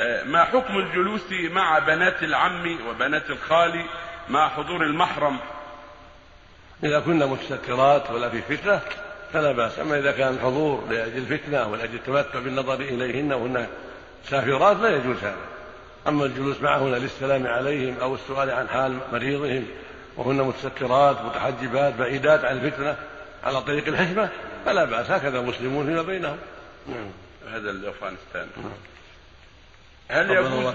آه، ما حكم الجلوس مع بنات العم وبنات الخال مع حضور المحرم؟ إذا كنا مستترات ولا في فتنة فلا بأس. أما إذا كان الحضور لأجل الفتنة ولأجل التمتع بالنظر إليهن وهن سافرات لا يجوز هذا. أما الجلوس معهن للسلام عليهم أو السؤال عن حال مريضهم وهن متسترات متحجبات بعيدات عن الفتنة على طريق الحكمة فلا بأس. هكذا المسلمون فيما بينهم. نعم. هذا لأفغانستان هل يجوز